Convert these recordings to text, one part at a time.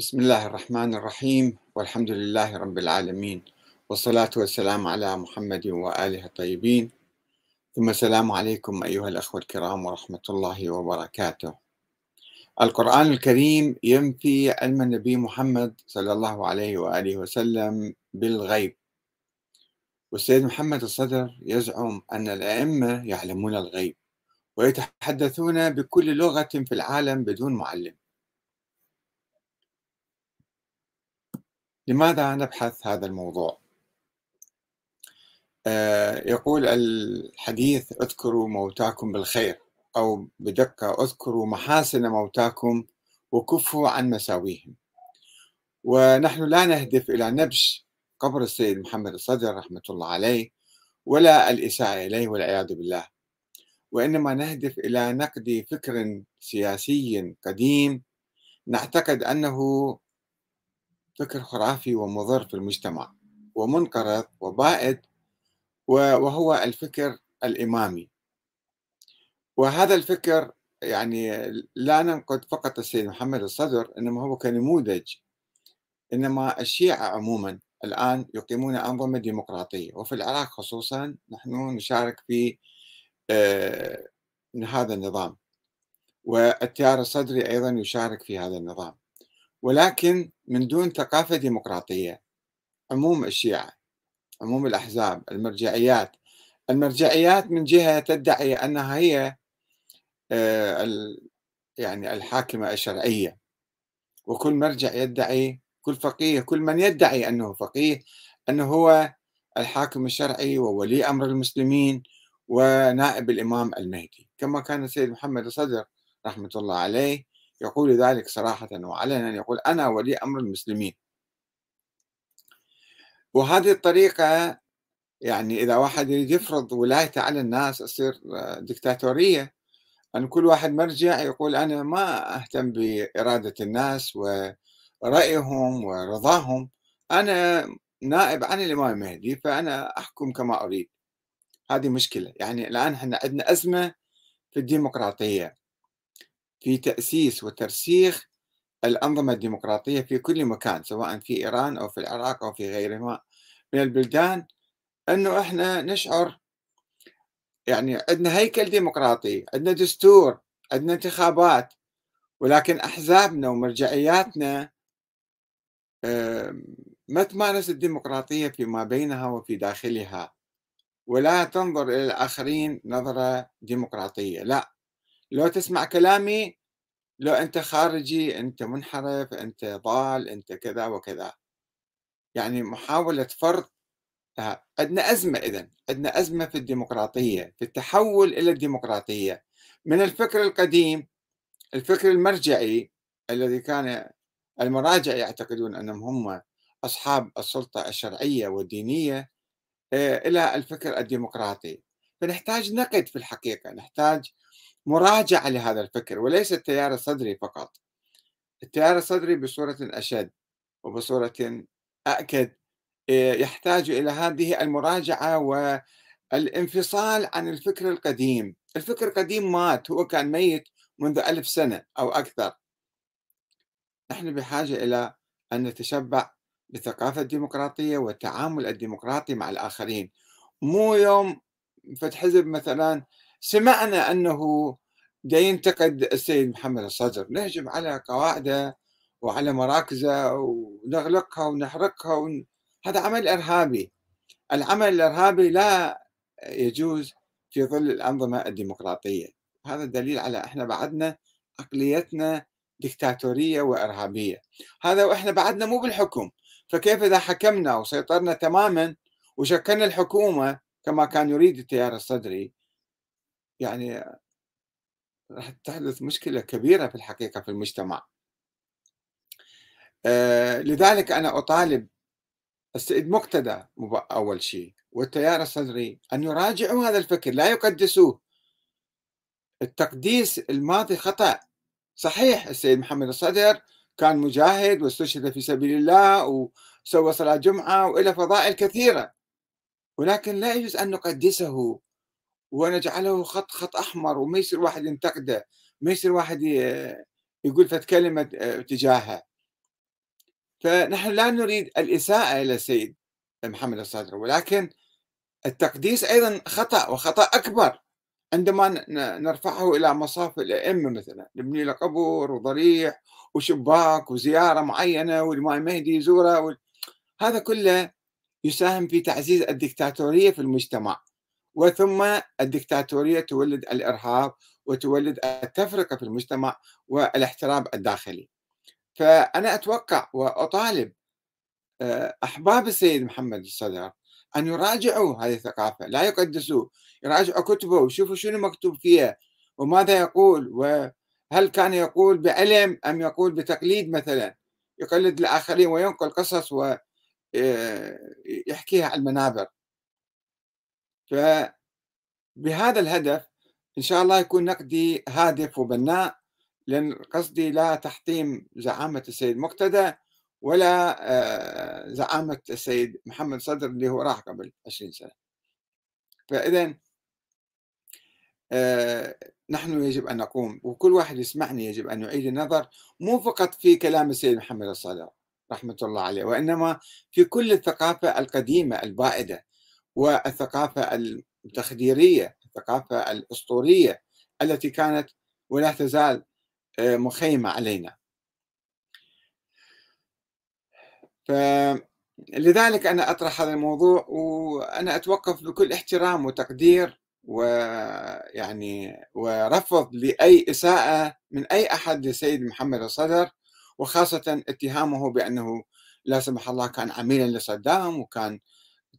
بسم الله الرحمن الرحيم والحمد لله رب العالمين والصلاة والسلام على محمد وآله الطيبين. ثم السلام عليكم أيها الأخوة الكرام ورحمة الله وبركاته. القرآن الكريم ينفي علم النبي محمد صلى الله عليه وآله وسلم بالغيب. والسيد محمد الصدر يزعم أن الأئمة يعلمون الغيب ويتحدثون بكل لغة في العالم بدون معلم. لماذا نبحث هذا الموضوع؟ آه، يقول الحديث اذكروا موتاكم بالخير أو بدقة اذكروا محاسن موتاكم وكفوا عن مساويهم ونحن لا نهدف إلى نبش قبر السيد محمد الصدر رحمة الله عليه ولا الإساءة إليه والعياذ بالله وإنما نهدف إلى نقد فكر سياسي قديم نعتقد أنه فكر خرافي ومضر في المجتمع ومنقرض وبائد وهو الفكر الإمامي. وهذا الفكر يعني لا ننقد فقط السيد محمد الصدر إنما هو كنموذج إنما الشيعة عموما الآن يقيمون أنظمة ديمقراطية وفي العراق خصوصا نحن نشارك في آه، هذا النظام. والتيار الصدري أيضا يشارك في هذا النظام. ولكن من دون ثقافة ديمقراطية عموم الشيعة عموم الأحزاب المرجعيات. المرجعيات من جهة تدعي أنها هي آه، يعني الحاكمة الشرعية. وكل مرجع يدعي كل فقيه كل من يدعي أنه فقيه أنه هو الحاكم الشرعي وولي أمر المسلمين ونائب الإمام المهدي. كما كان السيد محمد الصدر رحمة الله عليه يقول ذلك صراحة وعلنا يقول أنا ولي أمر المسلمين. وهذه الطريقة يعني إذا واحد يريد يفرض ولايته على الناس تصير دكتاتورية أن كل واحد مرجع يقول أنا ما أهتم بإرادة الناس ورأيهم ورضاهم أنا نائب عن الإمام المهدي فأنا أحكم كما أريد. هذه مشكلة. يعني الآن إحنا عندنا أزمة في الديمقراطية. في تأسيس وترسيخ الأنظمة الديمقراطية في كل مكان سواء في إيران أو في العراق أو في غيرهما من البلدان أنه إحنا نشعر يعني عندنا هيكل ديمقراطي عندنا دستور عندنا انتخابات ولكن أحزابنا ومرجعياتنا ما تمارس الديمقراطية فيما بينها وفي داخلها ولا تنظر إلى الآخرين نظرة ديمقراطية لا. لو تسمع كلامي لو أنت خارجي أنت منحرف أنت ضال أنت كذا وكذا. يعني محاولة فرض آه، عندنا أزمة إذا عندنا أزمة في الديمقراطية في التحول إلى الديمقراطية. من الفكر القديم الفكر المرجعي الذي كان المراجع يعتقدون أنهم هم أصحاب السلطة الشرعية والدينية آه، إلى الفكر الديمقراطي. فنحتاج نقد في الحقيقة نحتاج مراجعة لهذا الفكر وليس التيار الصدري فقط. التيار الصدري بصورة أشد وبصورة أكد آه، يحتاج إلى هذه المراجعة والانفصال عن الفكر القديم. الفكر القديم مات هو كان ميت منذ ألف سنة أو أكثر. نحن بحاجة إلى أن نتشبع بالثقافة الديمقراطية والتعامل الديمقراطي مع الآخرين. مو يوم فتح حزب مثلا سمعنا أنه دا ينتقد السيد محمد الصدر. نهجم على قواعده وعلى مراكزه ونغلقها ونحرقها ون... هذا عمل إرهابي. العمل الإرهابي لا يجوز في ظل الأنظمة الديمقراطية. هذا دليل على إحنا بعدنا عقليتنا دكتاتورية وإرهابية. هذا وإحنا بعدنا مو بالحكم. فكيف إذا حكمنا وسيطرنا تماما وشكلنا الحكومة كما كان يريد التيار الصدري يعني راح تحدث مشكلة كبيرة في الحقيقة في المجتمع. آه لذلك أنا أطالب السيد مقتدى أول شيء والتيار الصدري أن يراجعوا هذا الفكر لا يقدسوه. التقديس الماضي خطأ. صحيح السيد محمد الصدر كان مجاهد واستشهد في سبيل الله وسوى صلاة جمعة وإلى فضائل كثيرة ولكن لا يجوز أن نقدسه. ونجعله خط خط أحمر وما يصير واحد ينتقده ما يصير واحد يقول فت كلمة آه، تجاهه فنحن لا نريد الإساءة إلى السيد محمد الصدر ولكن التقديس أيضا خطأ وخطأ أكبر عندما نرفعه إلى مصاف الأئمة مثلا نبني له قبر وضريح وشباك وزيارة معينة والإمام المهدي يزوره. هذا كله يساهم في تعزيز الدكتاتورية في المجتمع وثم الدكتاتورية تولد الإرهاب وتولد التفرقة في المجتمع والاحتراب الداخلي. فأنا أتوقع وأطالب آه، أحباب السيد محمد الصدر أن يراجعوا هذه الثقافة. لا يقدسوا يراجعوا كتبه ويشوفوا شنو مكتوب فيها وماذا يقول وهل كان يقول بعلم أم يقول بتقليد مثلا. يقلد الآخرين وينقل قصص ويحكيها آه، على المنابر. فبهذا الهدف إن شاء الله يكون نقدي هادف وبناء لأن قصدي لا تحطيم زعامة السيد مقتدى ولا آه، زعامة السيد محمد صدر اللي هو راح قبل 20 سنة. فإذا آه، نحن يجب أن نقوم وكل واحد يسمعني يجب أن يعيد النظر مو فقط في كلام السيد محمد الصدر رحمة الله عليه وإنما في كل الثقافة القديمة البائدة. والثقافة التخديرية الثقافة الأسطورية التي كانت ولا تزال آه، مخيمة علينا. فلذلك أنا أطرح هذا الموضوع وأنا أتوقف بكل احترام وتقدير ويعني ورفض لأي إساءة من أي أحد لسيد محمد الصدر وخاصة اتهامه بأنه لا سمح الله كان عميلا لصدام وكان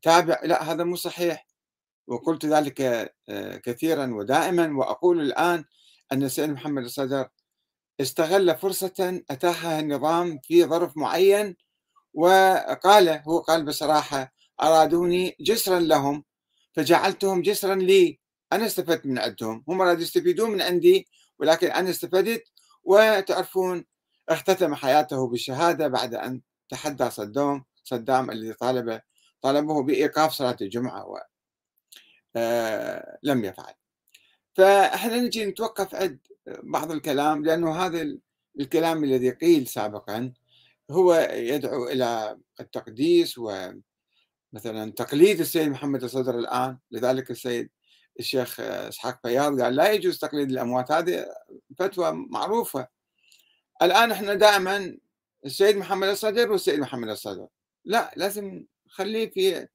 تابع لا هذا مو صحيح. وقلت ذلك آه، كثيرا ودائما. وأقول الآن أن السيد محمد الصدر استغل فرصة أتاحها النظام في ظرف معين وقال هو قال بصراحة أرادوني جسرا لهم فجعلتهم جسرا لي. أنا استفدت من عندهم. هم أرادوا يستفيدون من عندي ولكن أنا استفدت. وتعرفون اختتم حياته بالشهادة بعد أن تحدى صدام صدام الذي طالب طالبه بإيقاف صلاة الجمعة ولم آه، يفعل. فاحنا نجي نتوقف عند بعض الكلام لأنه هذا الكلام الذي قيل سابقا هو يدعو إلى التقديس ومثلا تقليد السيد محمد الصدر الآن. لذلك السيد الشيخ إسحاق بياض قال لا يجوز تقليد الأموات هذه فتوى معروفة. الآن إحنا دائما السيد محمد الصدر والسيد محمد الصدر. لا لازم خليه في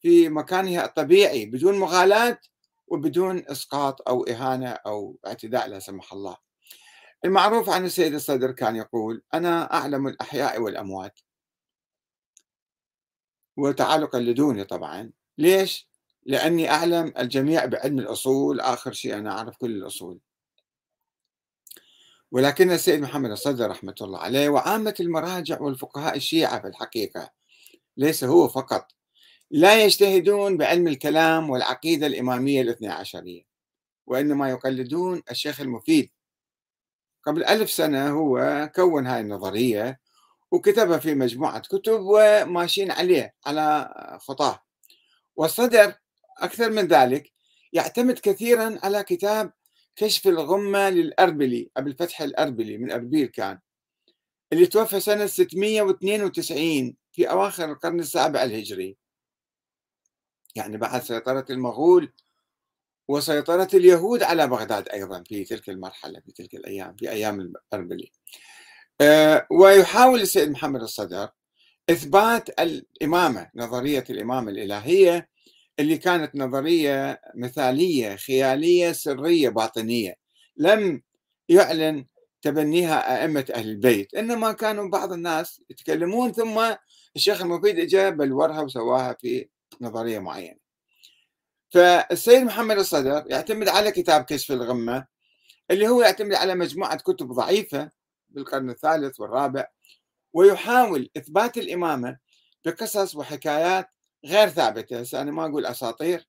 في مكانه الطبيعي بدون مغالاة وبدون إسقاط أو إهانة أو اعتداء لا سمح الله. المعروف عن السيد الصدر كان يقول أنا أعلم الأحياء والأموات. وتعالوا قلدوني طبعا، ليش؟ لأني أعلم الجميع بعلم الأصول، آخر شيء أنا أعرف كل الأصول. ولكن السيد محمد الصدر رحمة الله عليه وعامة المراجع والفقهاء الشيعة في الحقيقة ليس هو فقط. لا يجتهدون بعلم الكلام والعقيدة الإمامية الاثنى عشرية وإنما يقلدون الشيخ المفيد. قبل ألف سنة هو كون هاي النظرية وكتبها في مجموعة كتب وماشيين عليه على خطاه. والصدر أكثر من ذلك يعتمد كثيرا على كتاب كشف الغمة للأربلي أبو الفتح الأربلي من أربيل كان اللي توفى سنة 692 في أواخر القرن السابع الهجري. يعني بعد سيطرة المغول وسيطرة اليهود على بغداد أيضا في تلك المرحلة في تلك الأيام في أيام الأربلي آه، ويحاول السيد محمد الصدر إثبات الإمامة نظرية الإمامة الإلهية اللي كانت نظرية مثالية خيالية سرية باطنية. لم يعلن تبنيها أئمة أهل البيت. إنما كانوا بعض الناس يتكلمون ثم الشيخ المفيد اجى بلورها وسواها في نظرية معينة. فالسيد محمد الصدر يعتمد على كتاب كشف الغمة اللي هو يعتمد على مجموعة كتب ضعيفة بالقرن الثالث والرابع ويحاول إثبات الإمامة بقصص وحكايات غير ثابتة. أنا ما أقول أساطير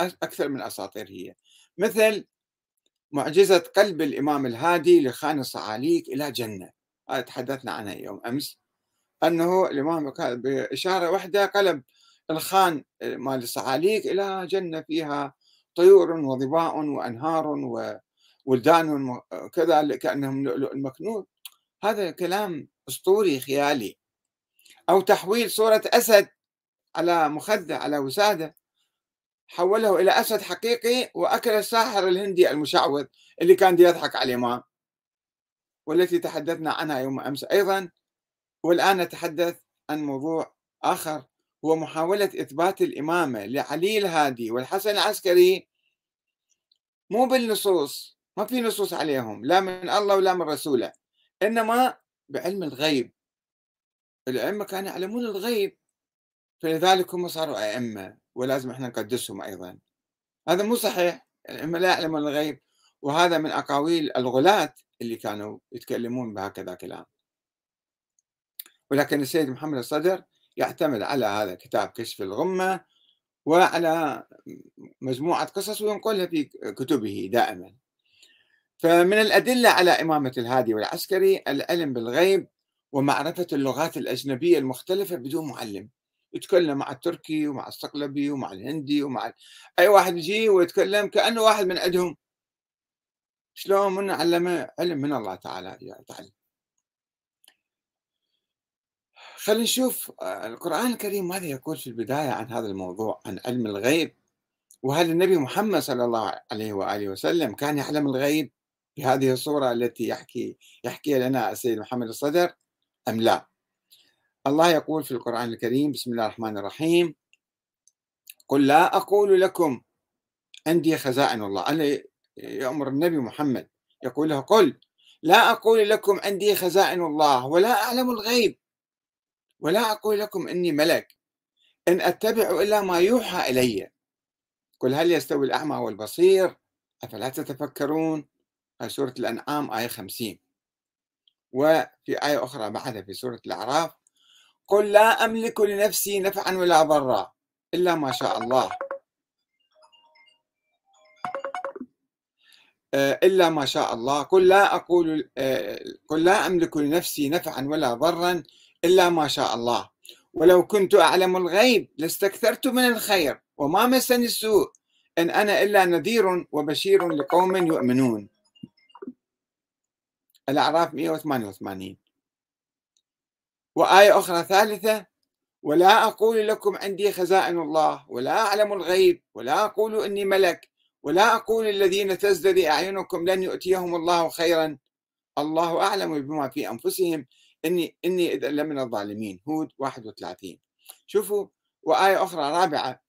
أكثر من أساطير هي. مثل معجزة قلب الإمام الهادي لخان الصعاليك إلى جنة. هذا تحدثنا عنها يوم أمس. أنه الإمام بإشارة واحدة قلب الخان مال الصعاليك إلى جنة فيها طيور وظباء وأنهار وولدان كذا كأنهم لؤلؤ مكنون. هذا كلام أسطوري خيالي. أو تحويل صورة أسد على مخدة على وسادة. حوله إلى أسد حقيقي وأكل الساحر الهندي المشعوذ اللي كان يضحك على الإمام والتي تحدثنا عنها يوم أمس أيضا. والآن نتحدث عن موضوع آخر هو محاولة إثبات الإمامة لعلي الهادي والحسن العسكري. مو بالنصوص ما في نصوص عليهم لا من الله ولا من رسوله إنما بعلم الغيب. الأئمة كانوا يعلمون الغيب فلذلك هم صاروا أئمة. ولازم إحنا نقدسهم أيضا. هذا مو صحيح. الأئمة لا يعلمون الغيب. وهذا من أقاويل الغلاة اللي كانوا يتكلمون بهكذا كلام. ولكن السيد محمد الصدر يعتمد على هذا كتاب كشف الغمة وعلى مجموعة قصص وينقلها في كتبه دائما. فمن الأدلة على إمامة الهادي والعسكري العلم بالغيب ومعرفة اللغات الأجنبية المختلفة بدون معلم. يتكلم مع التركي ومع الصقلبي ومع الهندي ومع أي واحد يجي ويتكلم كأنه واحد من عندهم. شلون؟ من علمه؟ علم من الله تعالى. تعالى خلينا نشوف آه، القرآن الكريم ماذا يقول في البداية عن هذا الموضوع عن علم الغيب؟ وهل النبي محمد صلى الله عليه وآله وسلم كان يعلم الغيب بهذه الصورة التي يحكي يحكي لنا السيد محمد الصدر؟ أم لا؟ الله يقول في القرآن الكريم بسم الله الرحمن الرحيم قل لا أقول لكم عندي خزائن الله أنا يأمر النبي محمد يقول له قل لا أقول لكم عندي خزائن الله ولا أعلم الغيب ولا أقول لكم إني ملك إن أتبع إلا ما يوحى إلي قل هل يستوي الأعمى والبصير؟ أفلا تتفكرون؟ هاي سورة الأنعام آية 50 وفي آية أخرى بعدها في سورة الأعراف قل لا أملك لنفسي نفعا ولا ضرا إلا ما شاء الله. آه، إلا ما شاء الله. قل لا أقول آه، قل لا أملك لنفسي نفعا ولا ضرا إلا ما شاء الله. ولو كنت أعلم الغيب لاستكثرت من الخير وما مسني السوء إن أنا إلا نذير وبشير لقوم يؤمنون. الأعراف 188 وآية أخرى ثالثة ولا أقول لكم عندي خزائن الله ولا أعلم الغيب ولا أقول إني ملك ولا أقول الذين تزدري أعينكم لن يؤتيهم الله خيرا. الله أعلم بما في أنفسهم. إني إني إذا لمن الظالمين. هود 31 شوفوا وآية أخرى رابعة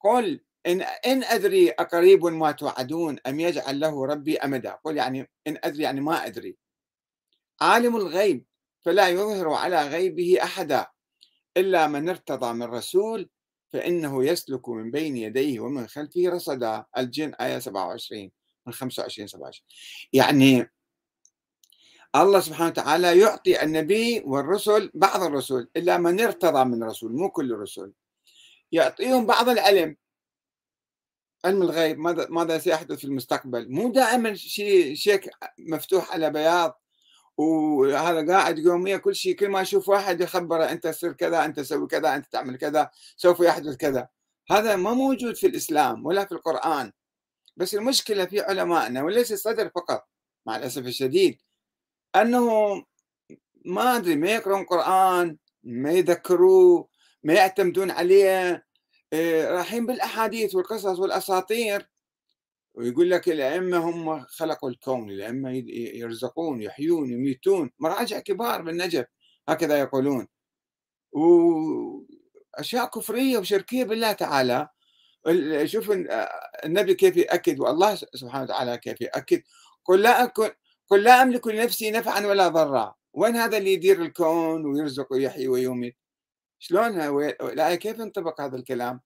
قل إن إن أدري أقريب ما توعدون أم يجعل له ربي أمدا؟ قل يعني إن أدري يعني ما أدري. عالم الغيب. فلا يظهر على غيبه أحدا إلا من ارتضى من رسول فإنه يسلك من بين يديه ومن خلفه رصدا. الجن آية 27 من 25 27 يعني الله سبحانه وتعالى يعطي النبي والرسل بعض الرسل إلا من ارتضى من رسول مو كل الرسل. يعطيهم بعض العلم. علم الغيب ماذا ماذا سيحدث في المستقبل؟ مو دائما شيء شيك مفتوح على بياض. وهذا قاعد يوميا كل شيء كل ما يشوف واحد يخبره أنت تصير كذا أنت تسوي كذا أنت تعمل كذا سوف يحدث كذا. هذا ما موجود في الإسلام ولا في القرآن. بس المشكلة في علمائنا وليس الصدر فقط مع الأسف الشديد انه ما أدري ما يقرون قرآن ما يذكروه ما يعتمدون عليه إيه، رايحين بالأحاديث والقصص والأساطير. ويقول لك الأئمة هم خلقوا الكون الأئمة يرزقون يحيون يميتون مراجع كبار بالنجف هكذا يقولون. وأشياء كفرية وشركية بالله تعالى. شوف النبي كيف يأكد والله سبحانه وتعالى كيف يأكد قل لا أكن قل لا أملك لنفسي نفعا ولا ضرا. وين هذا اللي يدير الكون ويرزق ويحيي ويميت؟ شلون كيف ينطبق هذا الكلام؟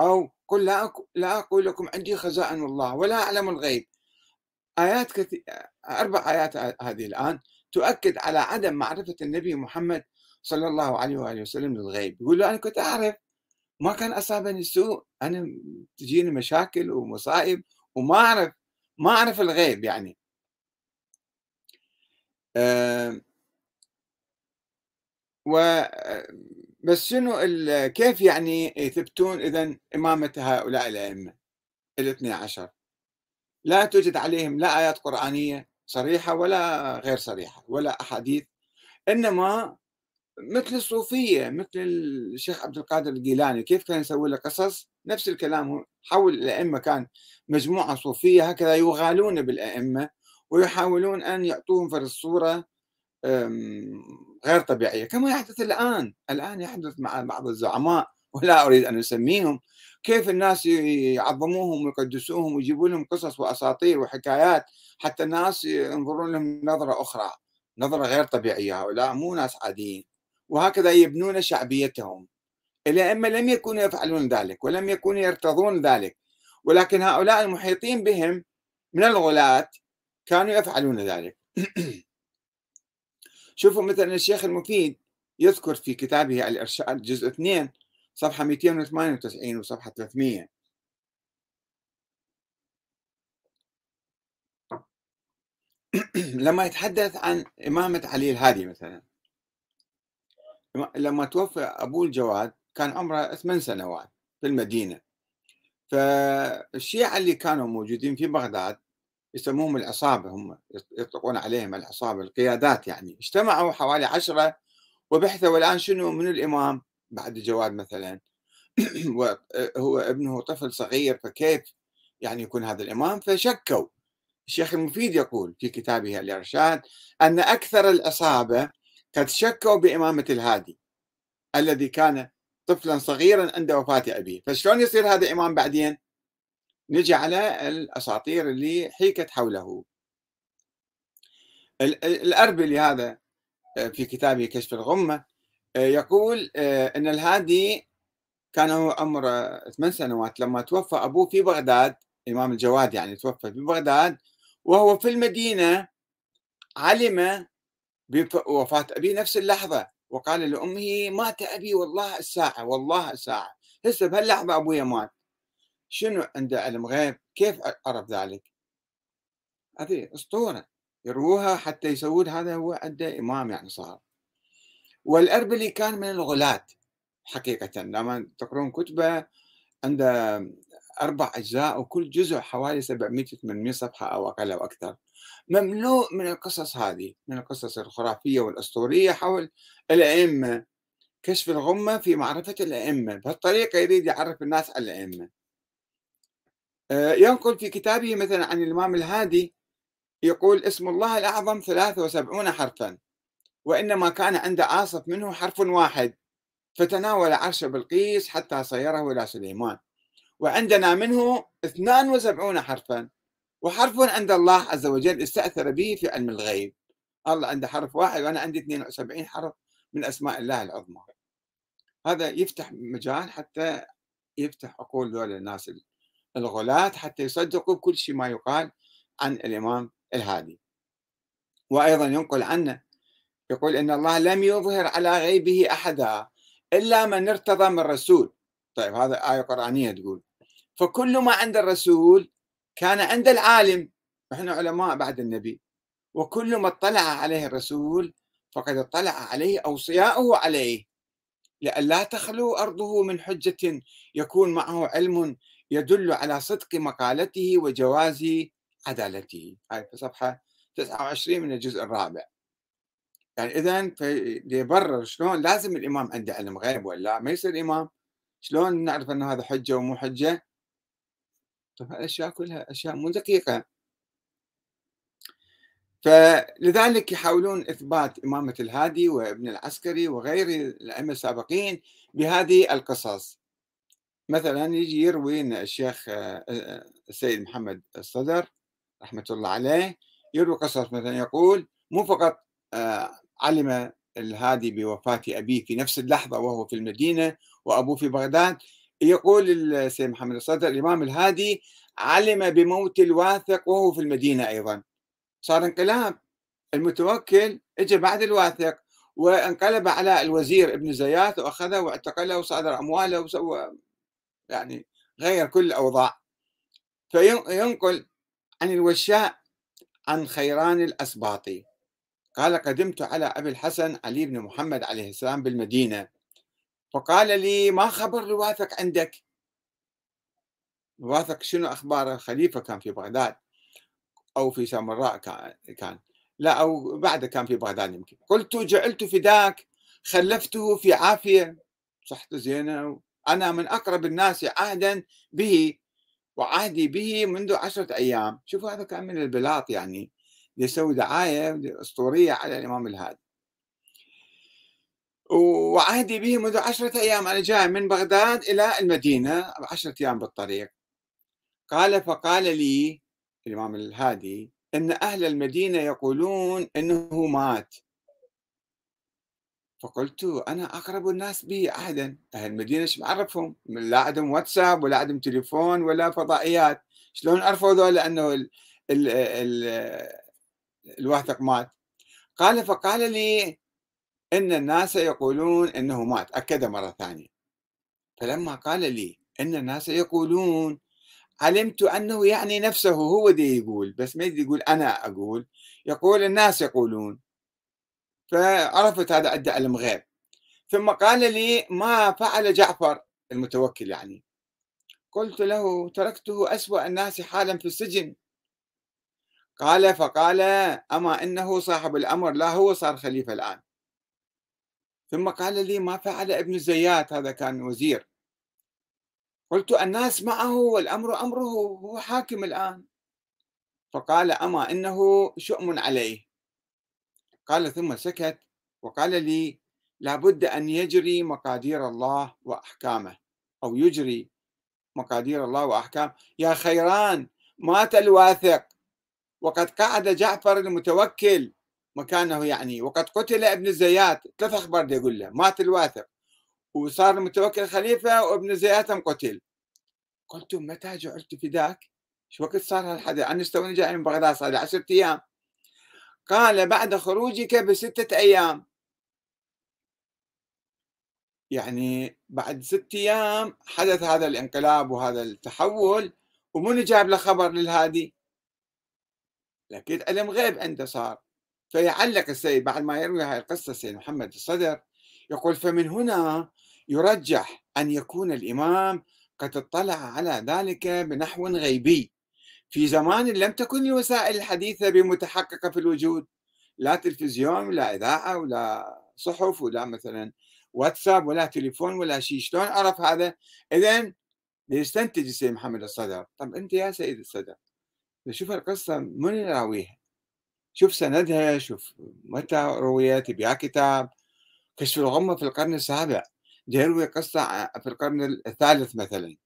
أو قل لا لا أقول لكم عندي خزائن الله ولا أعلم الغيب. آيات كثير أربع آيات هذه الآن تؤكد على عدم معرفة النبي محمد صلى الله عليه وآله وسلم للغيب. يقول له أنا كنت أعرف ما كان أصابني سوء أنا تجيني مشاكل ومصائب وما أعرف ما أعرف الغيب يعني. أه و بس شنو كيف يعني يثبتون إذا إمامة هؤلاء الأئمة الاثني عشر؟ لا توجد عليهم لا آيات قرآنية صريحة ولا غير صريحة ولا أحاديث إنما مثل الصوفية مثل الشيخ عبد القادر الجيلاني كيف كان يسوي له قصص؟ نفس الكلام حول الأئمة كان مجموعة صوفية هكذا يغالون بالأئمة ويحاولون أن يعطوهم في الصورة غير طبيعية. كما يحدث الآن. الآن يحدث مع بعض الزعماء ولا أريد أن أسميهم. كيف الناس يعظموهم ويقدسوهم ويجيبوا لهم قصص وأساطير وحكايات حتى الناس ينظرون لهم نظرة أخرى؟ نظرة غير طبيعية هؤلاء مو ناس عاديين. وهكذا يبنون شعبيتهم. الأئمة لم يكونوا يفعلون ذلك ولم يكونوا يرتضون ذلك. ولكن هؤلاء المحيطين بهم من الغلاة كانوا يفعلون ذلك. شوفوا مثلا الشيخ المفيد يذكر في كتابه الإرشاد جزء 2 صفحة 298 وصفحة 300 لما يتحدث عن إمامة علي الهادي مثلا لما توفى أبوه الجواد كان عمره ثمان سنوات في المدينة. فالشيعة اللي كانوا موجودين في بغداد يسموهم العصابة هم يطلقون عليهم العصابة القيادات يعني. اجتمعوا حوالي عشرة وبحثوا الآن شنو من الإمام بعد الجواد مثلا. وهو ابنه طفل صغير فكيف يعني يكون هذا الإمام؟ فشكوا. الشيخ المفيد يقول في كتابه الإرشاد أن أكثر العصابة قد شكوا بإمامة الهادي الذي كان طفلا صغيرا عند وفاة أبيه. فشلون يصير هذا إمام بعدين؟ نجي على الأساطير اللي حيكت حوله. الأربلي هذا آه، في كتابه كشف الغمة آه، يقول آه، أن الهادي كان هو عمره ثمان سنوات لما توفى أبوه في بغداد إمام الجواد يعني توفى في بغداد وهو في المدينة علم بوفاة أبيه نفس اللحظة وقال لأمه مات أبي والله الساعة والله الساعة. هسه بهاللحظة أبويا مات. شنو عنده علم غيب؟ كيف عرف ذلك؟ هذه أسطورة. يروها حتى يسوون هذا هو عنده إمام يعني صار. والأربلي كان من الغلاة حقيقة. لما تقرون كتبة عنده أربع أجزاء وكل جزء حوالي 700 800 صفحة أو أقل أو أكثر. مملوء من القصص هذه من القصص الخرافية والأسطورية حول الأئمة. كشف الغمة في معرفة الأئمة. بهالطريقة يريد يعرف الناس على الأئمة. ينقل في كتابه مثلا عن الإمام الهادي يقول اسم الله الأعظم 73 حرفا وإنما كان عند عاصف منه حرف واحد فتناول عرش بلقيس حتى صيره إلى سليمان وعندنا منه 72 حرفا وحرف عند الله عز وجل استأثر به في علم الغيب. الله عنده حرف واحد وأنا عندي 72 حرف من أسماء الله العظمى. هذا يفتح مجال حتى يفتح عقول دول الناس الغلاة حتى يصدقوا كل شيء ما يقال عن الإمام الهادي. وأيضا ينقل عنه يقول إن الله لم يظهر على غيبه أحدا إلا من ارتضى من الرسول طيب هذا آية قرآنية تقول. فكل ما عند الرسول كان عند العالم. إحنا علماء بعد النبي. وكل ما اطلع عليه الرسول فقد اطلع عليه أوصياؤه عليه. لئلا تخلو أرضه من حجة يكون معه علم يدل على صدق مقالته وجواز عدالته. هاي في صفحة 29 من الجزء الرابع. يعني إذا يبرر شلون لازم الإمام عنده علم غيب ولا ما يصير إمام؟ شلون نعرف أن هذا حجة ومو حجة؟ طب الأشياء كلها أشياء مو دقيقة. فلذلك يحاولون إثبات إمامة الهادي وابن العسكري وغير الأئمة السابقين بهذه القصص. مثلا يجي يروي أن الشيخ آه، آه، السيد محمد الصدر رحمة الله عليه يروي قصص مثلا يقول مو فقط آه، علم الهادي بوفاة أبيه في نفس اللحظة وهو في المدينة وأبوه في بغداد يقول السيد محمد الصدر الإمام الهادي علم بموت الواثق وهو في المدينة أيضا. صار انقلاب. المتوكل اجى بعد الواثق وانقلب على الوزير ابن زيات وأخذه واعتقله وصادر أمواله وسوى يعني غير كل الأوضاع. فينقل عن الوشاء عن خيران الأسباطي. قال قدمت على أبي الحسن علي بن محمد عليه السلام بالمدينة. فقال لي ما خبر الواثق عندك؟ الواثق شنو اخباره خليفه كان في بغداد. أو في سامراء كان. لا أو بعد كان في بغداد يمكن. قلت جعلت فداك خلفته في عافية. صحته زينة أنا من أقرب الناس عهدا به وعهدي به منذ عشرة أيام. شوفوا هذا كان من البلاط يعني يسوي دعاية أسطورية على الإمام الهادي. وعهدي به منذ عشرة أيام. أنا جاي من بغداد إلى المدينة عشرة أيام بالطريق. قال فقال لي الإمام الهادي أن أهل المدينة يقولون أنه مات. فقلت أنا أقرب الناس بي عهدا أهل المدينة إيش بعرفهم؟ لا عندهم واتساب ولا عندهم تليفون ولا فضائيات. شلون عرفوا ذولا أنه ال ال ال الواثق مات. قال فقال لي إن الناس يقولون أنه مات. أكد مرة ثانية. فلما قال لي إن الناس يقولون علمت أنه يعني نفسه هو دي يقول بس ما يقول أنا أقول. يقول الناس يقولون. فعرفت هذا عنده علم غيب ثم قال لي ما فعل جعفر المتوكل يعني. قلت له تركته أسوأ الناس حالا في السجن. قال فقال أما إنه صاحب الأمر لا هو صار خليفة الآن. ثم قال لي ما فعل ابن الزيات هذا كان وزير. قلت الناس معه والأمر أمره هو حاكم الآن. فقال أما إنه شؤم عليه. قال ثم سكت وقال لي لابد أن يجري مقادير الله وأحكامه أو يجري مقادير الله وأحكامه يا خيران مات الواثق. وقد قعد جعفر المتوكل مكانه يعني. وقد قتل ابن الزيات ثلاث أخبار يقول له. مات الواثق. وصار المتوكل خليفة وابن زيات قتل. قلت متى جعلت فداك؟ شو وقت صار هالحدث؟ أنا استوني جاي من بغداد صار لي عشرة أيام. قال بعد خروجك بستة أيام. يعني بعد ست أيام حدث هذا الانقلاب وهذا التحول ومن جاب له خبر للهادي؟ لكن علم غيب عنده صار. فيعلق السيد بعد ما يروي هاي القصة السيد محمد الصدر يقول فمن هنا يرجح أن يكون الإمام قد اطلع على ذلك بنحو غيبي. في زمان لم تكن الوسائل الحديثة بمتحققة في الوجود لا تلفزيون ولا إذاعة ولا صحف ولا مثلا واتساب ولا تليفون ولا شيء. شلون عرف هذا؟ إذا يستنتج السيد محمد الصدر. طب أنت يا سيد الصدر شوف القصة من يراويها؟ شوف سندها شوف متى رويت بها كتاب. كشف الغمة في القرن السابع. يروي قصة في القرن الثالث مثلا.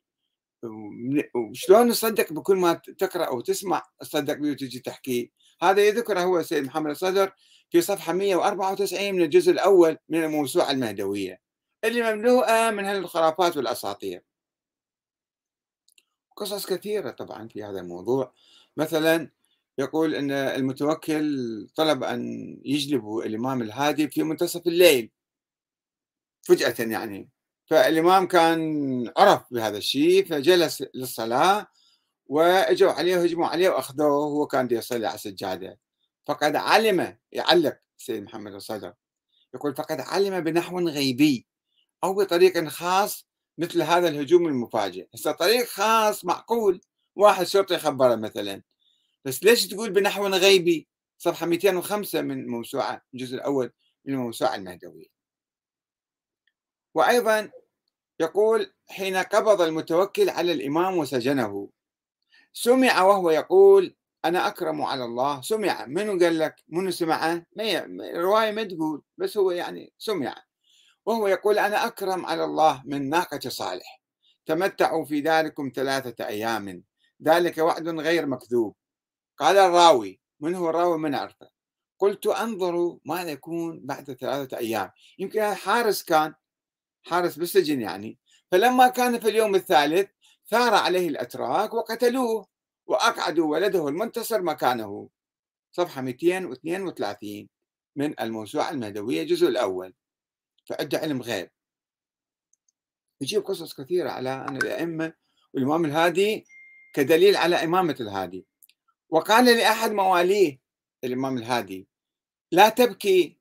وشلون نصدق بكل ما تقرأ أو تسمع تصدق به وتجي تحكي. هذا يذكر هو السيد محمد الصدر في صفحة 194 من الجزء الأول من الموسوعة المهدوية اللي مملوءة من هالخرافات والأساطير. قصص كثيرة طبعا في هذا الموضوع. مثلا يقول أن المتوكل طلب أن يجلبوا الإمام الهادي في منتصف الليل فجأة يعني. فالإمام كان عرف بهذا الشيء فجلس للصلاة وإجوا عليه وهجموا عليه وأخذوه وهو كان يصلي على السجادة. فقد علم يعلق السيد محمد الصدر. يقول فقد علم بنحو غيبي أو بطريق خاص مثل هذا الهجوم المفاجئ. هسه طريق خاص معقول. واحد شرطي خبره مثلا. بس ليش تقول بنحو غيبي؟ صفحة 205 من موسوعة الجزء الأول من الموسوعه المهدوية. وأيضا يقول حين قبض المتوكل على الإمام وسجنه. سمع وهو يقول أنا أكرم على الله. سمع. منو قال لك؟ منو سمعه؟ رواية ما تقول بس هو يعني سمع. وهو يقول أنا أكرم على الله من ناقة صالح. تمتعوا في ذلكم ثلاثة أيام. ذلك وعد غير مكذوب. قال الراوي. من هو الراوي؟ من عرفه قلت أنظروا ماذا يكون بعد ثلاثة أيام. يمكن حارس كان حارس بالسجن يعني. فلما كان في اليوم الثالث ثار عليه الأتراك وقتلوه وأقعدوا ولده المنتصر مكانه. صفحة 232 من الموسوعة المهدوية الجزء الأول. فعد علم غيب. يجيب قصص كثيرة على أن الأئمة والإمام الهادي كدليل على إمامة الهادي. وقال لأحد مواليه الإمام الهادي لا تبكي.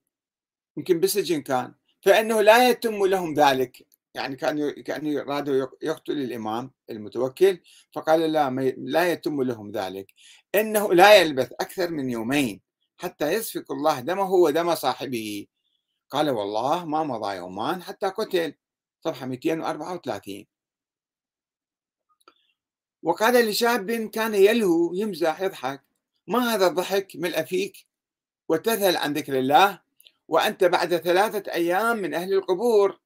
يمكن بالسجن كان. فإنه لا يتم لهم ذلك. يعني كان كان رادوا يقتل الإمام المتوكل فقال لا لا يتم لهم ذلك. إنه لا يلبث أكثر من يومين حتى يسفك الله دمه ودم صاحبه. قال والله ما مضى يومان حتى قتل. صفحة 234 وقال لشاب كان يلهو يمزح يضحك. ما هذا الضحك ملء فيك؟ وتذهل عن ذكر الله؟ وأنت بعد ثلاثة أيام من أهل القبور.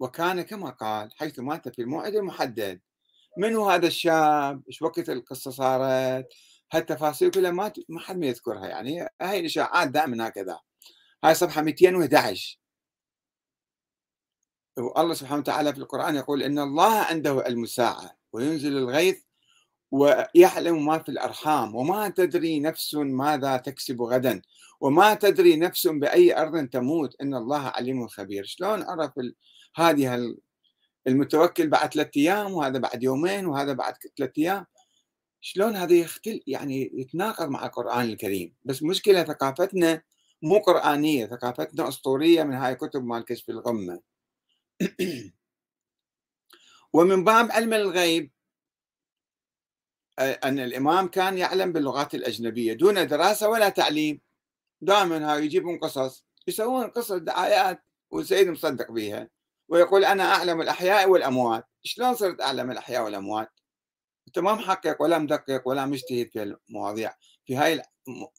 وكان كما قال حيث مات في الموعد المحدد. من هو هذا الشاب؟ إيش وقت القصة صارت؟ هالتفاصيل كلها؟ ما ما حد ما يذكرها يعني. هاي الإشاعات دائما هكذا. هاي صفحة 211 والله سبحانه وتعالى في القرآن يقول إن الله عنده المساعة وينزل الغيث ويعلم ما في الأرحام وما تدري نفس ماذا تكسب غدا وما تدري نفس بأي أرض تموت. إن الله عليم خبير. شلون عرف هذه المتوكل بعد ثلاثة أيام وهذا بعد يومين وهذا بعد ثلاثة أيام؟ شلون هذا يختل يعني يتناقض مع القرآن الكريم. بس مشكلة ثقافتنا مو قرآنية ثقافتنا أسطورية من هاي كتب مال كشف الغمة. ومن باب علم الغيب أن الإمام كان يعلم باللغات الأجنبية دون دراسة ولا تعليم. دائما هاي يجيبون قصص يسوون قصص دعايات والسيد مصدق بها ويقول أنا أعلم الأحياء والأموات. شلون صرت أعلم الأحياء والأموات؟ أنت ما محقق ولا مدقق ولا مجتهد في المواضيع في هاي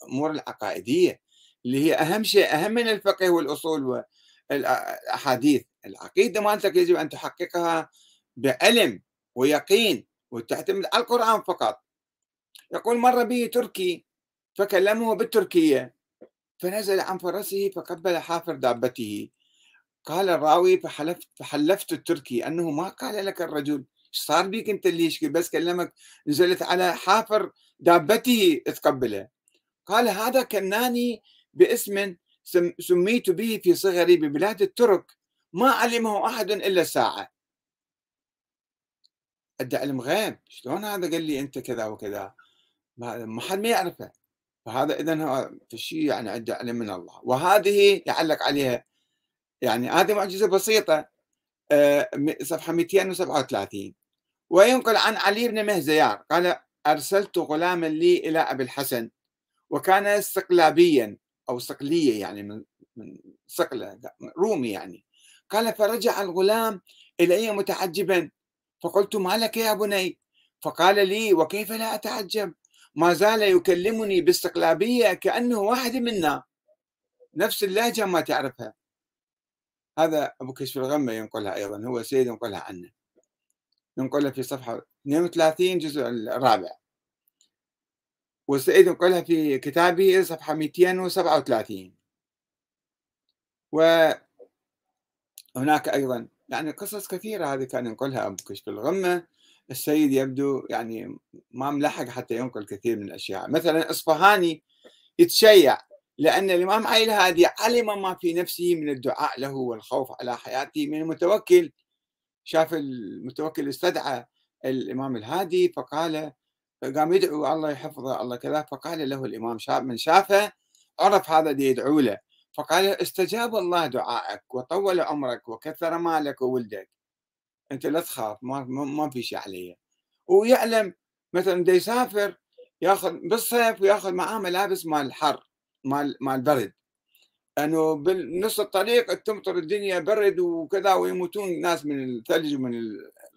الأمور العقائدية اللي هي أهم شيء أهم من الفقه والأصول والأحاديث العقيدة مالتك يجب أن تحققها بعلم ويقين. وتعتمد على القرآن فقط. يقول مر به تركي فكلمه بالتركية فنزل عن فرسه فقبل حافر دابته. قال الراوي فحلفت فحلفت التركي أنه ما قال لك الرجل صار بيك أنت اللي يشكي؟ بس كلمك نزلت على حافر دابته تقبله. قال هذا كناني باسم سميت به في صغري ببلاد الترك ما علمه أحد إلا الساعة ادى علم غيب شلون هذا قال لي أنت كذا وكذا؟ ما حد ما يعرفه. فهذا إذا هو في شيء يعني عنده علم من الله. وهذه يعلق عليها يعني هذه معجزة بسيطة. آه، صفحة 237 وينقل عن علي بن مهزيار. قال أرسلت غلاما لي إلى أبي الحسن. وكان استقلابيا أو صقليه يعني من من صقله رومي يعني. قال فرجع الغلام إلي متعجبا. فقلت ما لك يا بني؟ فقال لي وكيف لا أتعجب؟ ما زال يكلمني باستقلابية كأنه واحد منا. نفس اللهجة ما تعرفها. هذا أبو كشف الغمة ينقلها أيضا هو سيد ينقلها عنه. ينقلها في صفحة 32 جزء الرابع. والسيد ينقلها في كتابه صفحة 237 وهناك أيضا يعني قصص كثيرة هذه كان ينقلها أبو كشف الغمة. السيد يبدو يعني ما ملحق حتى ينقل كثير من الأشياء. مثلا إصفهاني يتشيع لأن الإمام علي الهادي علم ما في نفسه من الدعاء له والخوف على حياته. من المتوكل شاف المتوكل استدعى الإمام الهادي فقال قام يدعو الله يحفظه الله كذا فقال له الإمام شاف من شافه عرف هذا دي يدعو له. فقال استجاب الله دعائك وطول عمرك وكثر مالك وولدك. أنت لا تخاف ما ما في شيء علي ويعلم مثلا بده يسافر ياخذ بالصيف وياخذ معاه ملابس مال الحر مال مال برد. أنه بنص الطريق تمطر الدنيا برد وكذا ويموتون ناس من الثلج ومن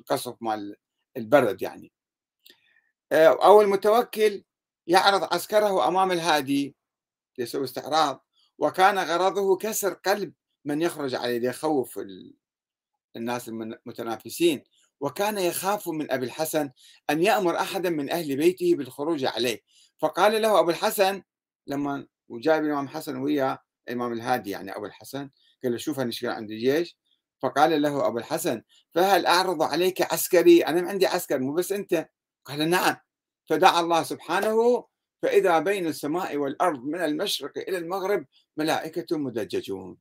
القصف مال البرد يعني. أو المتوكل يعرض عسكره أمام الهادي يسوي استعراض. وكان غرضه كسر قلب من يخرج عليه ليخوف الناس المتنافسين. وكان يخاف من أبي الحسن أن يأمر أحدا من أهل بيته بالخروج عليه. فقال له أبو الحسن لما وجايب الإمام الحسن ويا الإمام الهادي يعني أبو الحسن قال له شوف أنا عندي جيش. فقال له أبو الحسن فهل أعرض عليك عسكري؟ أنا عندي عسكر مو بس أنت. قال نعم. فدعا الله سبحانه فإذا بين السماء والأرض من المشرق إلى المغرب ملائكة مدججون.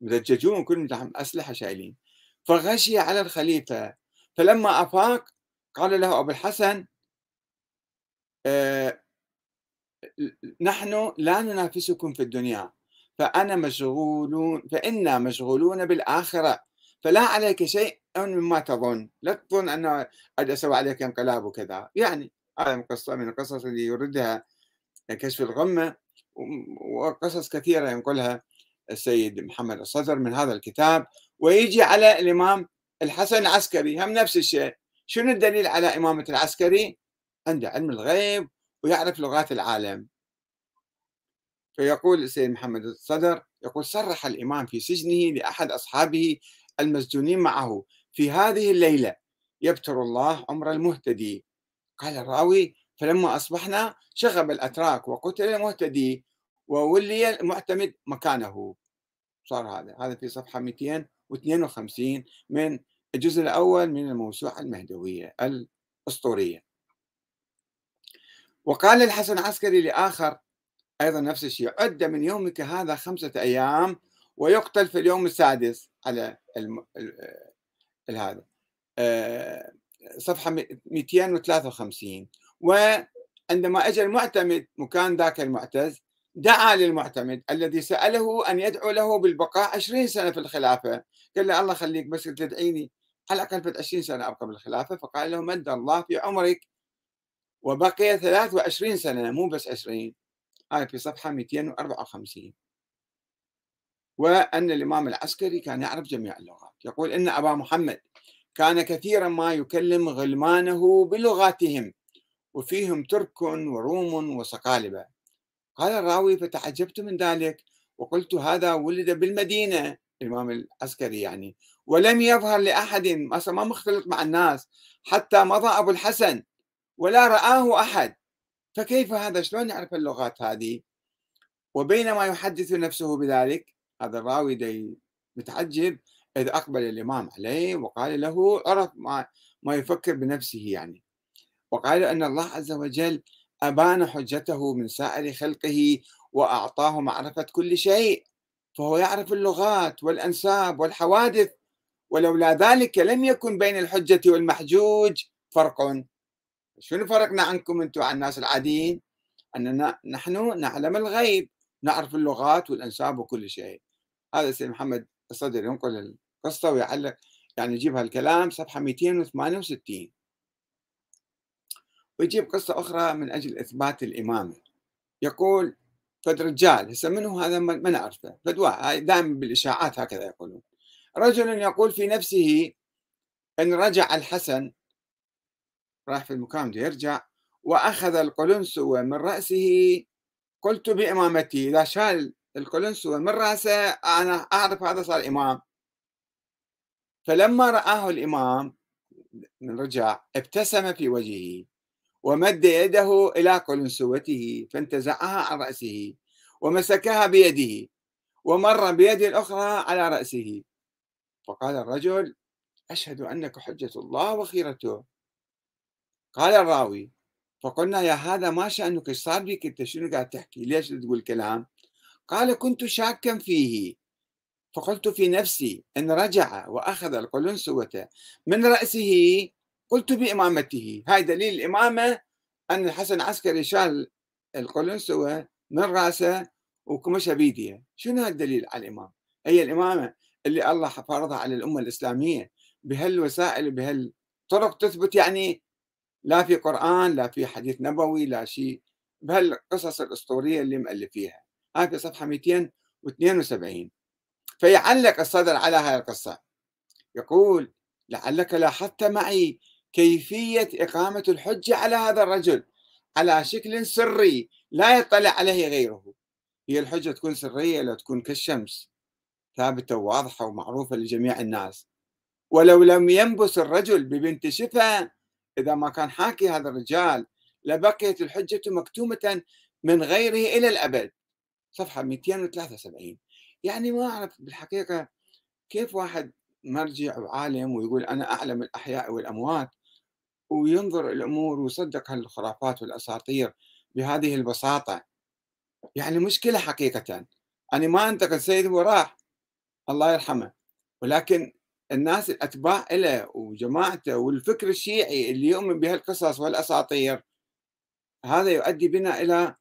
مدججون كلهم أسلحة شايلين. فغشي على الخليفة. فلما أفاق قال له أبو الحسن آه نحن لا ننافسكم في الدنيا فأنا مشغولون فإنا مشغولون بالآخرة. فلا عليك شيء مما تظن. لا تظن قد أسوي عليك انقلاب وكذا. يعني هذا قصة من القصص اللي يردها كشف الغمة وقصص كثيرة ينقلها السيد محمد الصدر من هذا الكتاب. ويجي على الإمام الحسن العسكري هم نفس الشيء. شنو الدليل على إمامة العسكري؟ عنده علم الغيب ويعرف لغات العالم. فيقول السيد محمد الصدر يقول صرح الإمام في سجنه لأحد أصحابه المسجونين معه في هذه الليلة يبتر الله عمر المهتدي. قال الراوي فلما أصبحنا شغب الأتراك وقتل المهتدي وولي المعتمد مكانه. صار هذا هذا في صفحة 252 من الجزء الأول من الموسوعة المهدوية الأسطورية. وقال الحسن العسكري لآخر أيضا نفس الشيء عد من يومك هذا خمسة أيام ويقتل في اليوم السادس على الم... هذا. آه، صفحة 253 وعندما أجى المعتمد مكان ذاك المعتز دعا للمعتمد الذي سأله أن يدعو له بالبقاء 20 سنة في الخلافة. قال له الله خليك بس تدعيني. على الأقل 20 سنة أبقى بالخلافة فقال له مد الله في عمرك وبقي 23 سنة مو بس 20 هاي في صفحة 254 وأن الإمام العسكري كان يعرف جميع اللغات. يقول إن أبا محمد كان كثيرا ما يكلم غلمانه بلغاتهم وفيهم ترك وروم وصقالبة قال الراوي فتعجبت من ذلك وقلت هذا ولد بالمدينة. الإمام العسكري يعني ولم يظهر لأحد ما مختلط مع الناس حتى مضى أبو الحسن ولا رآه أحد. فكيف هذا؟ شلون يعرف اللغات هذه؟ وبينما يحدث نفسه بذلك هذا الراوي دي متعجب إذ أقبل الإمام عليه وقال له عرف ما, ما يفكر بنفسه يعني. وقال أن الله عز وجل أبان حجته من سائر خلقه وأعطاه معرفة كل شيء فهو يعرف اللغات والأنساب والحوادث ولولا ذلك لم يكن بين الحجة والمحجوج فرق. شنو فرقنا عنكم أنتم عن الناس العاديين؟ أننا نحن نعلم الغيب نعرف اللغات والأنساب وكل شيء. هذا سيد محمد الصدر ينقل القصة ويعلق يعني يجيب هالكلام صفحة 268 ويجيب قصة أخرى من أجل إثبات الإمامة. يقول فد رجال هسه منو هذا؟ ما نعرفه. فد واحد دائما بالإشاعات هكذا يقولون. رجل يقول في نفسه أن رجع الحسن راح في المكان بده يرجع وأخذ القلنسوة من رأسه قلت بإمامتي إذا شال القلنسوة من رأسه أنا أعرف هذا صار إمام. فلما رآه الإمام رجع ابتسم في وجهه ومد يده إلى قلنسوته فانتزعها عن رأسه ومسكها بيده ومر بيده الأخرى على رأسه. فقال الرجل أشهد أنك حجة الله وخيرته. قال الراوي فقلنا يا هذا ما شأنك؟ صار بك إنت شنو قاعد تحكي؟ ليش تقول كلام؟ قال كنت شاكا فيه. فقلت في نفسي إن رجع وأخذ القلنسوة من رأسه قلت بإمامته. هاي دليل الإمامة أن الحسن العسكري شال القلنسوة من رأسه وكمشها بيديه شنو الدليل على الإمام؟ هي الإمامة اللي الله فرضها على الأمة الإسلامية. بهالوسائل بهالطرق تثبت يعني لا في قرآن لا في حديث نبوي لا شيء. بهالقصص الأسطورية اللي مؤلفيها. هاي في صفحة 272 فيعلق الصدر على هذه القصة. يقول لعلك لاحظت معي كيفية إقامة الحجة على هذا الرجل على شكل سري لا يطلع عليه غيره. هي الحجة تكون سرية لا تكون كالشمس ثابتة وواضحة ومعروفة لجميع الناس. ولو لم ينبس الرجل ببنت شفا إذا ما كان حاكي هذا الرجال لبقيت الحجة مكتومة من غيره إلى الأبد. صفحة 273 يعني ما أعرف بالحقيقة كيف واحد مرجع وعالم ويقول أنا أعلم الأحياء والأموات وينظر الأمور ويصدق هالخرافات والأساطير بهذه البساطة. يعني مشكلة حقيقة. أنا ما أنتقد سيد وراح الله يرحمه. ولكن الناس الأتباع له وجماعته والفكر الشيعي اللي يؤمن بهالقصص والأساطير هذا يؤدي بنا إلى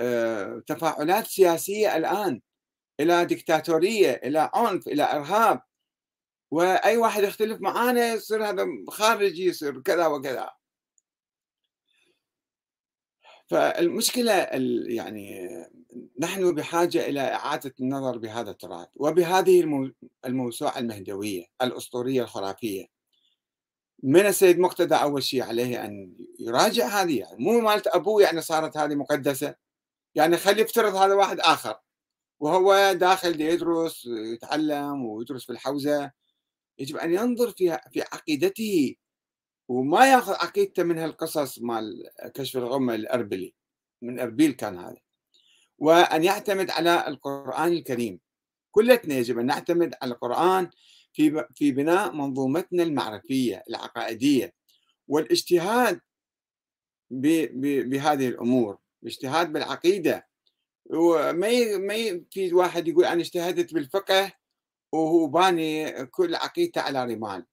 آه، تفاعلات سياسية الآن. إلى دكتاتورية إلى عنف إلى إرهاب. وأي واحد يختلف معانا يصير هذا خارجي يصير كذا وكذا. فالمشكلة يعني نحن بحاجة إلى إعادة النظر بهذا التراث وبهذه الموسوعة المهدوية الأسطورية الخرافية. من السيد مقتدى أول شيء عليه أن يراجع هذه يعني مو مالت أبوه يعني صارت هذه مقدسة. يعني خلي يفترض هذا واحد آخر. وهو داخل يدرس ويتعلم ويدرس في الحوزة يجب أن ينظر في في عقيدته وما ياخذ عقيدته من هالقصص مال كشف الغمة الأربلي من أربيل كان هذا. وأن يعتمد على القرآن الكريم. كلتنا يجب أن نعتمد على القرآن في في بناء منظومتنا المعرفية العقائدية. والإجتهاد بهذه الأمور الاجتهاد بالعقيدة وما ما في واحد يقول أنا اجتهدت بالفقه وهو باني كل عقيدته على رمال.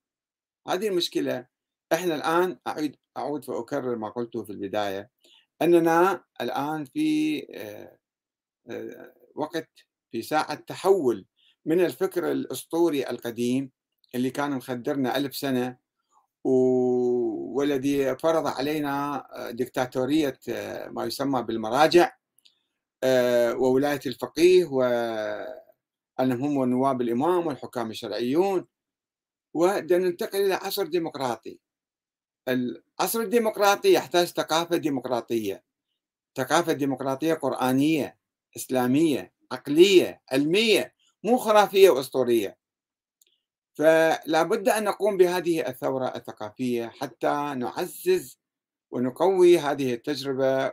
هذه المشكلة. إحنا الآن أعيد أعود فأكرر ما قلته في البداية. أننا الآن في آه، آه، وقت في ساعة تحول من الفكر الأسطوري القديم اللي كان مخدرنا ألف سنة والذي فرض علينا آه، دكتاتورية ما يسمى بالمراجع. وولاية الفقيه وأنهم هم نواب الإمام والحكام الشرعيون. وننتقل إلى عصر ديمقراطي. العصر الديمقراطي يحتاج ثقافة ديمقراطية. ثقافة ديمقراطية قرآنية إسلامية عقلية علمية مو خرافية وأسطورية. فلا بد أن نقوم بهذه الثورة الثقافية حتى نعزز ونقوي هذه التجربة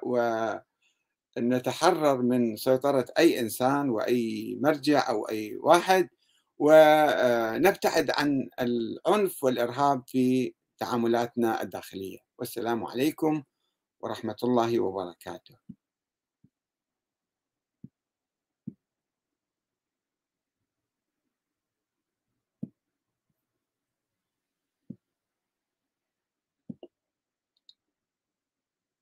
ونتحرر من سيطرة أي إنسان وأي مرجع أو أي واحد ونبتعد عن العنف والإرهاب في تعاملاتنا الداخلية. والسلام عليكم ورحمة الله وبركاته.